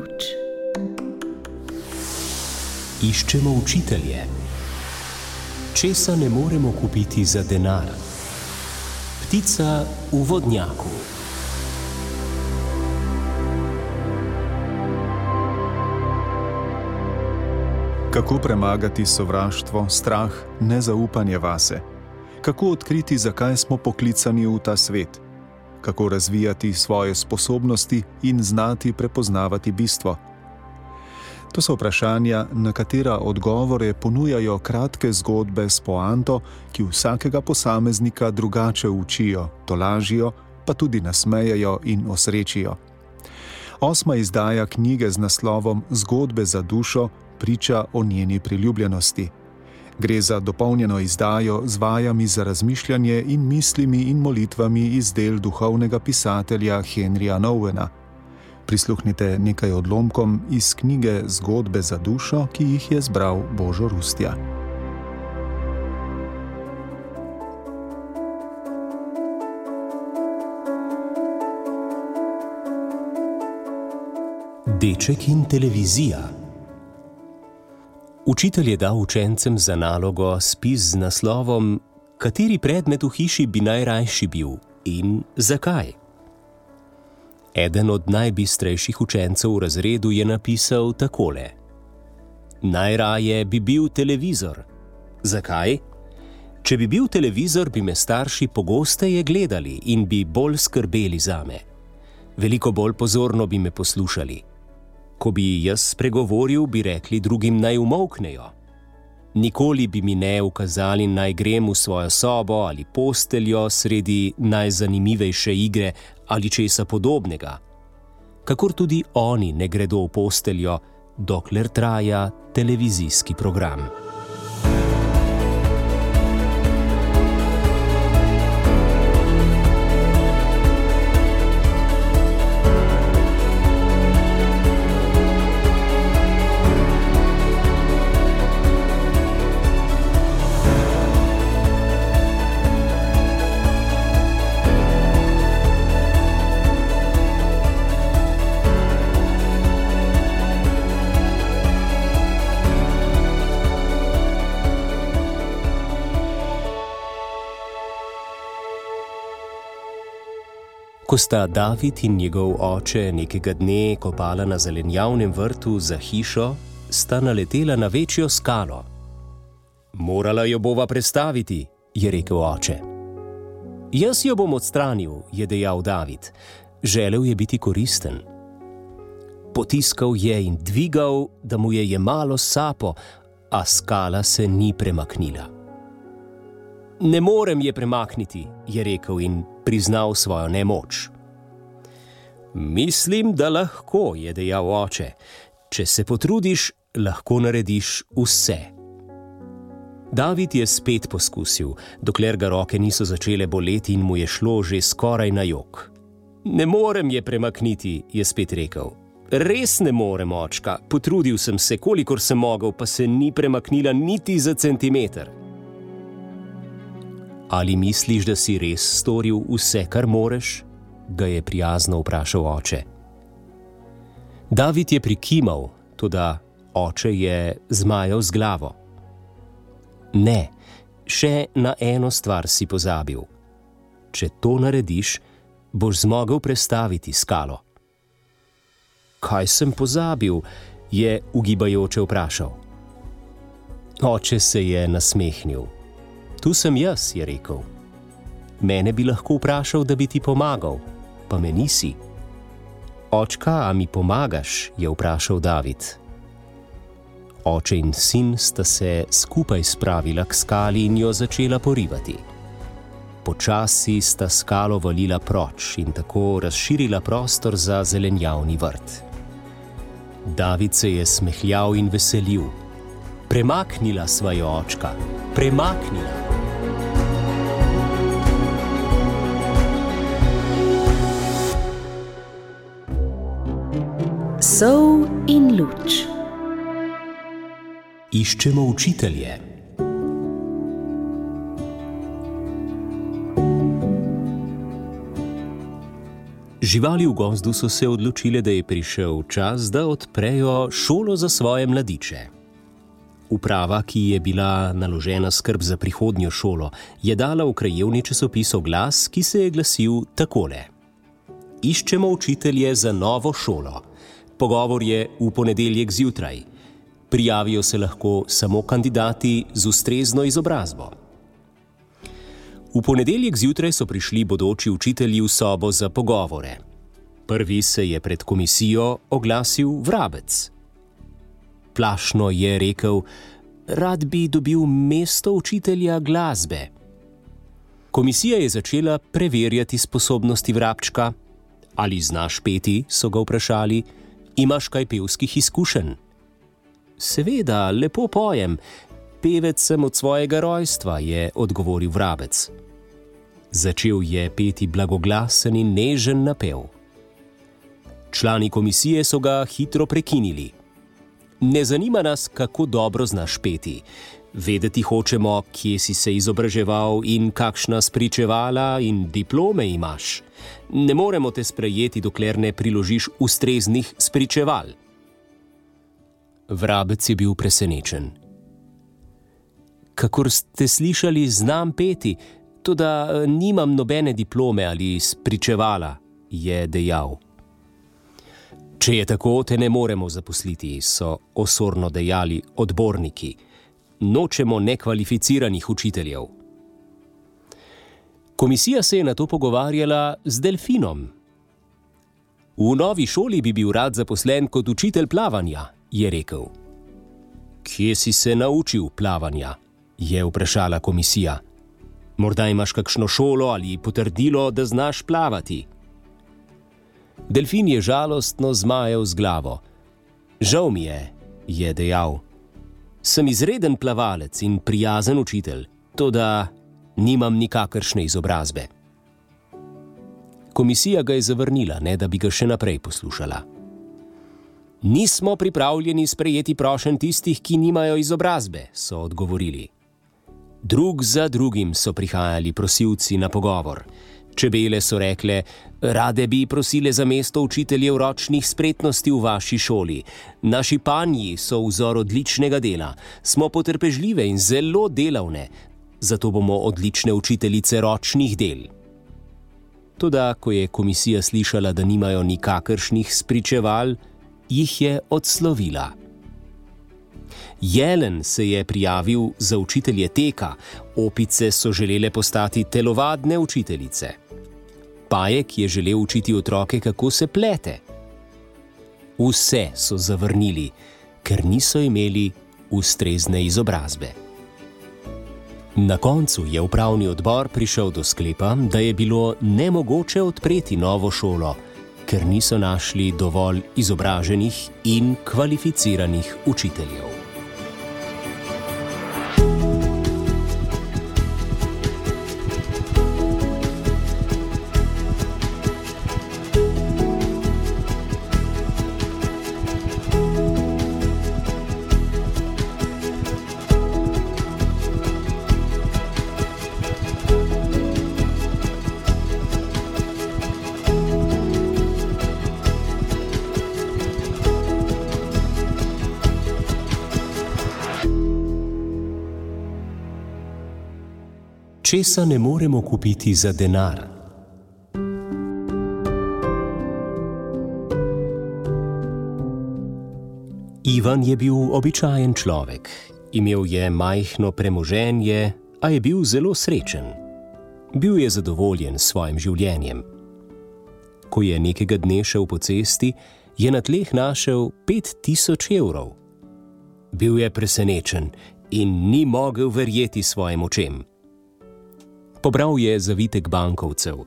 luč. Iščemo učitelje. Česa ne moremo kupiti za denar? Ptica v vodnjaku. Kako premagati sovraštvo, strah, nezaupanje vase? Kako odkriti, zakaj smo poklicani v ta svet? Kako razvijati svoje sposobnosti in znati prepoznavati bistvo? To so vprašanja, na katera odgovore ponujajo kratke zgodbe s poanto, ki vsakega posameznika drugače učijo, tolažijo, pa tudi nasmejajo in osrečijo. Osma izdaja knjige z naslovom Zgodbe za dušo priča o njeni priljubljenosti. Gre za dopolnjeno izdajo z vajami za razmišljanje in mislimi in molitvami iz del duhovnega pisatelja Henrija Nowena. Prisluhnite nekaj odlomkom iz knjige Zgodbe za dušo, ki jih je zbral Božo Rustja. Deček in televizija. Učitelj je dal učencem za nalogo spis z naslovom: Kateri predmet v hiši bi najrajši bil in zakaj? Eden od najbistrejših učencev v razredu je napisal takole: Najraje bi bil televizor. Zakaj? Če bi bil televizor, bi me starši pogosteje gledali in bi bolj skrbeli za me. Veliko bolj pozorno bi me poslušali. Ko bi jaz spregovoril, bi rekli drugim naj umoknejo. Nikoli bi mi ne ukazali, naj grem v svojo sobo ali posteljo sredi najzanimivejše igre ali česa podobnega. Kakor tudi oni ne gredo v posteljo, dokler traja televizijski program. Ko sta David in njegov oče nekega dne kopala na zelenjavnem vrtu za hišo, sta naletela na večjo skalo. Morala jo bova prestaviti, je rekel oče. Jaz jo bom odstranil, je dejal David. Želel je biti koristen. Potiskal je in dvigal, da mu je jemalo sapo, a skala se ni premaknila. Ne morem je premakniti, je rekel in priznal svojo nemoč. Mislim, da lahko, je dejal oče. Če se potrudiš, lahko narediš vse. David je spet poskusil, dokler ga roke niso začele boleti in mu je šlo že skoraj na jog. Ne morem je premakniti, je spet rekel. Res ne morem, očka, potrudil sem se, kolikor sem mogel, pa se ni premaknila niti za centimeter. Ali misliš, da si res storil vse, kar moreš? ga je prijazno vprašal oče. David je prikimal, tudi oče je zmajal z glavo. Ne, še na eno stvar si pozabil. Če to narediš, boš zmogel prestaviti skalo. Kaj sem pozabil? je ugibajoče vprašal. Oče se je nasmehnil. Tu sem jaz, je rekel. Mene bi lahko vprašal, da bi ti pomagal, pa me nisi. Očka, a mi pomagaš? je vprašal David. Oče in sin sta se skupaj spravila k skali in jo začela porivati. Počasi sta skalo valila proč in tako razširila prostor za zelenjavni vrt. David se je smehljal in veselil. Premaknila sva jo očka, premaknila. Sol in luč. Iščemo učitelje. Živali v gozdu so se odločile, da je prišel čas, da odprejo šolo za svoje mladiče. Uprava, ki je bila naložena skrb za prihodnjo šolo, je dala v krajevni časopis oglas, ki se je glasil takole: Iščemo učitelje za novo šolo. Pogovor je v ponedeljek zjutraj. Prijavijo se lahko samo kandidati z ustrezno izobrazbo. V ponedeljek zjutraj so prišli bodoči učitelji v sobo za pogovore. Prvi se je pred komisijo oglasil vrabec. Plašno je rekel: Rad bi dobil mesto učitelja glasbe. Komisija je začela preverjati sposobnosti vrabčka. Ali znaš peti, so ga vprašali, imaš kaj pevskih izkušenj? Seveda, lepo pojem, pevec sem od svojega rojstva, je odgovoril vrabec. Začel je peti blagoglasen in nežen napev. Člani komisije so ga hitro prekinili. Ne zanima nas, kako dobro znaš peti. Vedeti hočemo, kje si se izobraževal in kakšna spričevala in diplome imaš. Ne moremo te sprejeti, dokler ne priložiš ustreznih spričeval. Vrabec je bil presenečen. Kakor ste slišali, znam peti, tudi nimam nobene diplome ali spričevala, je dejal. Če je tako, te ne moremo zaposliti, so osorno dejali odborniki. Nočemo nekvalificiranih učiteljev. Komisija se je na to pogovarjala z delfinom. V novi šoli bi bil rad zaposlen kot učitelj plavanja, je rekel. Kje si se naučil plavanja? je vprašala komisija. Morda imaš kakšno šolo ali potrdilo, da znaš plavati. Delfin je žalostno zmajal z glavo. Žal mi je, je dejal. Sem izreden plavalec in prijazen učitelj, to da nimam nikakršne izobrazbe. Komisija ga je zavrnila, ne da bi ga še naprej poslušala. Nismo pripravljeni sprejeti prošen tistih, ki nimajo izobrazbe, so odgovorili. Drug za drugim so prihajali prosilci na pogovor. Čebele so rekle: Rade bi prosile za mesto učiteljev ročnih spretnosti v vaši šoli. Naši panji so vzor odličnega dela, smo potrpežljive in zelo delavne, zato bomo odlične učiteljice ročnih del. Tudi, ko je komisija slišala, da nimajo nikakršnih spričeval, jih je odslovila. Jelen se je prijavil za učitelje teka, opice so želele postati telovadne učiteljice. Pajek je želel učiti otroke, kako se plete. Vse so zavrnili, ker niso imeli ustrezne izobrazbe. Na koncu je upravni odbor prišel do sklepa, da je bilo nemogoče odpreti novo šolo, ker niso našli dovolj izobraženih in kvalificiranih učiteljev. Česa ne moremo kupiti za denar. Ivan je bil običajen človek, imel je majhno premoženje, a je bil zelo srečen. Bil je zadovoljen s svojim življenjem. Ko je nekega dne šel po cesti, je na tleh našel pet tisoč evrov. Bil je presenečen in ni mogel verjeti svojim očem. Pobral je zavitek bankovcev.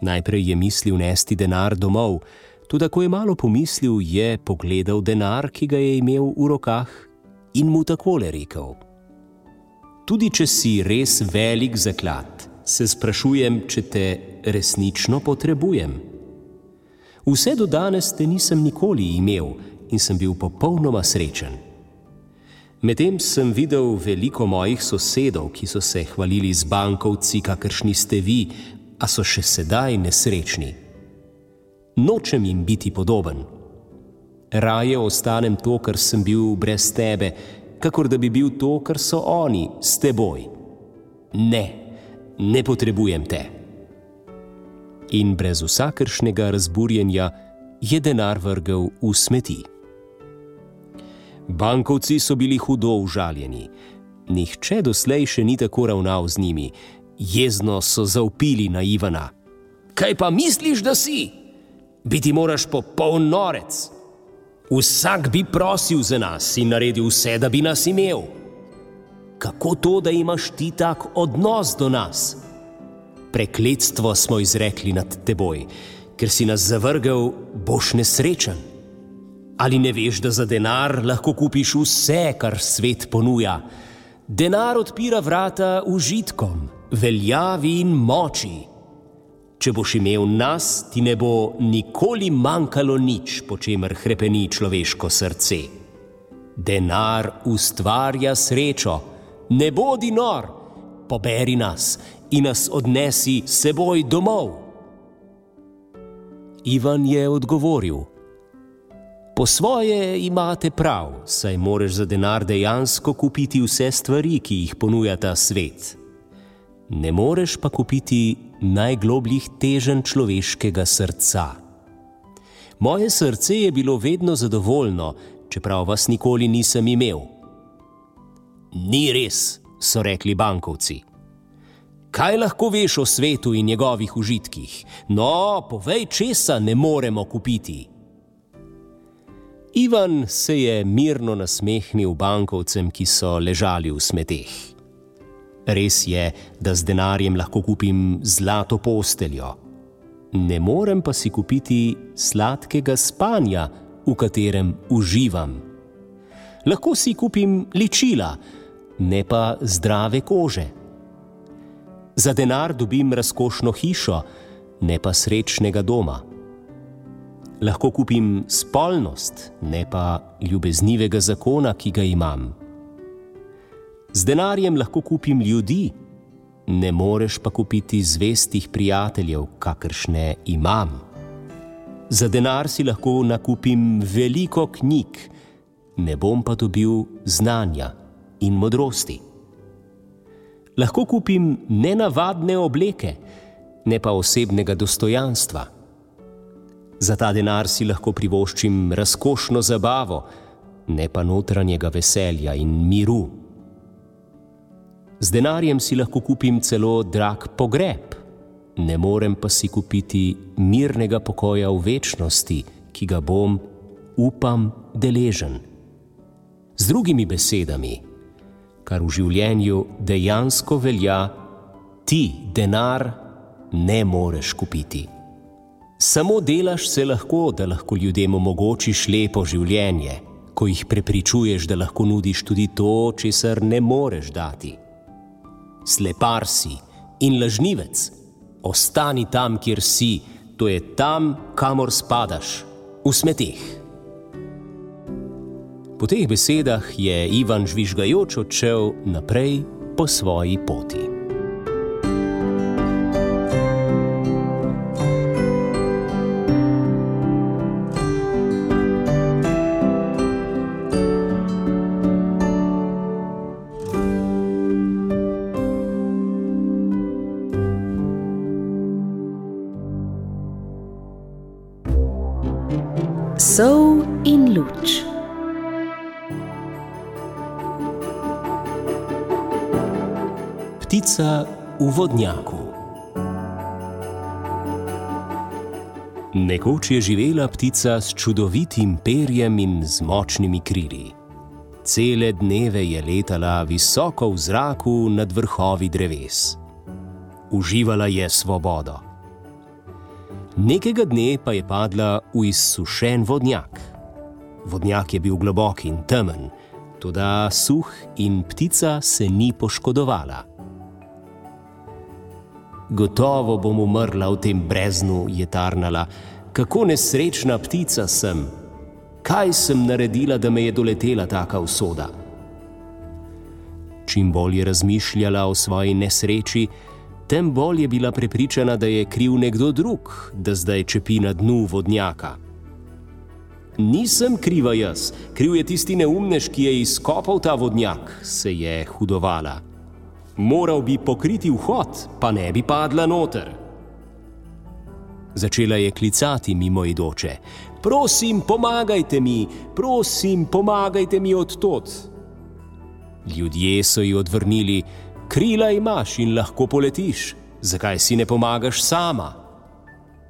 Najprej je mislil nesti denar domov, tudi ko je malo pomislil, je pogledal denar, ki ga je imel v rokah, in mu takole rekel: Tudi če si res velik zaklad, se sprašujem, če te resnično potrebujem. Vse do danes te nisem nikoli imel in sem bil popolnoma srečen. Medtem sem videl veliko mojih sosedov, ki so se hvalili z bankovci, kakršni ste vi, a so še sedaj nesrečni. nočem jim biti podoben. Raje ostanem to, kar sem bil brez tebe, kakor da bi bil to, kar so oni s teboj. Ne, ne potrebujem te. In brez vsakršnega razburjenja je denar vrgel v smeti. Bankovci so bili hudo užaljeni. Nihče doslej še ni tako ravnal z njimi. Jezno so zaupili na Ivana. Kaj pa misliš, da si? Biti moraš popoln norec. Vsak bi prosil za nas in naredil vse, da bi nas imel. Kako to, da imaš ti tak odnos do nas? Prekletstvo smo izrekli nad teboj, ker si nas zavrgel, boš nesrečen. Ali ne veš, da za denar lahko kupiš vse, kar svet ponuja? Denar odpira vrata užitkom, veljavi in moči. Če boš imel nas, ti ne bo nikoli manjkalo nič, po čemer krepeni človeško srce. Denar ustvarja srečo, ne bodi nor, poberi nas in nas odnesi seboj domov. Ivan je odgovoril: Po svoje imate prav, saj moraš za denar dejansko kupiti vse stvari, ki jih ponuja ta svet. Ne moreš pa kupiti najglobljih teženj človeškega srca. Moje srce je bilo vedno zadovoljno, čeprav vas nikoli nisem imel. Ni res, so rekli bankovci. Kaj lahko veš o svetu in njegovih užitkih? No, povej, česa ne moremo kupiti. Ivan se je mirno nasmehnil bankovcem, ki so ležali v smeteh. Res je, da z denarjem lahko kupim zlato posteljo, ne morem pa si kupiti sladkega spanja, v katerem uživam. Lahko si kupim ličila, ne pa zdrave kože. Za denar dobim razkošno hišo, ne pa srečnega doma lahko kupim spolnost, ne pa ljubeznivega zakona, ki ga imam. Z denarjem lahko kupim ljudi, ne moreš pa kupiti zvestih prijateljev, kakršne imam. Za denar si lahko nakupim veliko knjig, ne bom pa dobil znanja in modrosti. Lahko kupim nenavadne obleke, ne pa osebnega dostojanstva. Za ta denar si lahko privoščim razkošno zabavo, ne pa notranjega veselja in miru. Z denarjem si lahko kupim celo drag pogreb, ne morem pa si kupiti mirnega pokoja v večnosti, ki ga bom, upam, deležen. Z drugimi besedami, kar v življenju dejansko velja, ti denar ne moreš kupiti. Samo delaš se lahko, da lahko ljudem omogočiš lepo življenje, ko jih prepričuješ, da lahko nudiš tudi to, česar ne moreš dati. Slepar si in lažnivec, ostani tam, kjer si, to je tam, kamor spadaš, v smeteh. Po teh besedah je Ivan žvižgajoč odšel naprej po svoji poti. Ptica v vodnjaku. Nekoč je živela ptica s čudovitim perjem in z močnimi krili. Cele dneve je letala visoko v zraku nad vrhovi dreves. Uživala je svobodo. Nekega dne pa je padla v izsušen vodnjak. Vodnjak je bil globok in temen, tudi suh in ptica se ni poškodovala. Gotovo bom umrla v tem breznu, je tarnala, kako nesrečna ptica sem. Kaj sem naredila, da me je doletela taka usoda? Čim bolj je razmišljala o svoji nesreči, tem bolj je bila prepričana, da je kriv nekdo drug, da zdaj čepi na dnu vodnjaka. Nisem kriva jaz, kriv je tisti neumnež, ki je izkopal ta vodnjak, se je hudovala. Moral bi pokriti vhod, pa ne bi padla noter. Začela je klicati mimo idoče: Prosim, pomagajte mi, prosim, pomagajte mi od tot. Ljudje so ji odvrnili: Krila imaš in lahko poletiš, zakaj si ne pomagaš sama?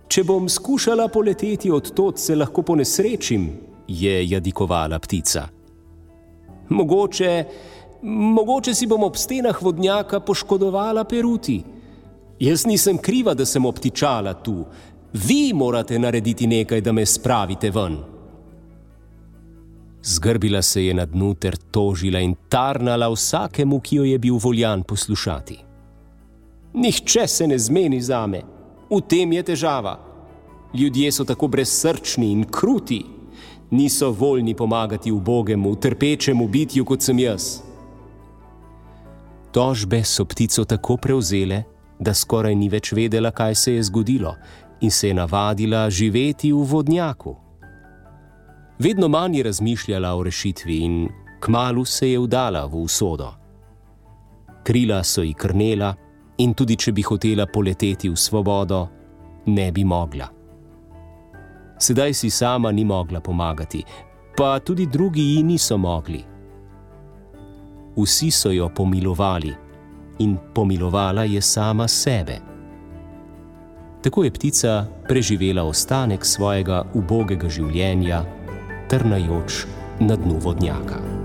Če bom skušala poleteti od tot, se lahko ponesrečim, je jadikovala ptica. Mogoče, mogoče si bom ob stenah vodnjaka poškodovala peruti. Jaz nisem kriva, da sem obtičala tu. Vi morate narediti nekaj, da me spravite ven. Zgrbila se je na dnu ter tožila in tarnala vsakemu, ki jo je bil voljan poslušati. Nihče se ne zmeni za me, v tem je težava. Ljudje so tako brezsrčni in kruti, niso voljni pomagati ubogemu, trpečemu bitju kot sem jaz. Tožbe so ptico tako prevzele, da skoraj ni več vedela, kaj se je zgodilo, in se je navadila živeti v vodnjaku. Vedno manj je razmišljala o rešitvi in kmalu se je vdala v usodo. Krila so ji krnela in tudi če bi hotela poleteti v svobodo, ne bi mogla. Sedaj si sama ni mogla pomagati, pa tudi drugi ji niso mogli. Vsi so jo pomilovali in pomilovala je sama sebe. Tako je ptica preživela ostanek svojega ubogega življenja trnajoč na dnu vodnjaka.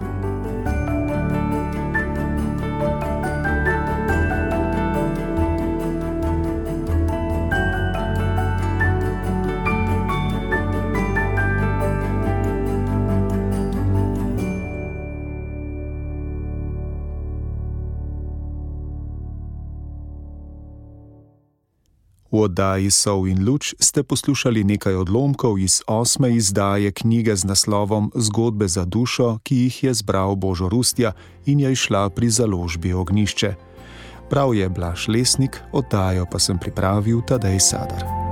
V oddaji Sov in Luč ste poslušali nekaj odlomkov iz osme izdaje knjige z naslovom Zgodbe za dušo, ki jih je zbral Božo Rustja in je išla pri založbi Ognišče. Prav je Blaž Lesnik, oddajo pa sem pripravil Tadej Sadar.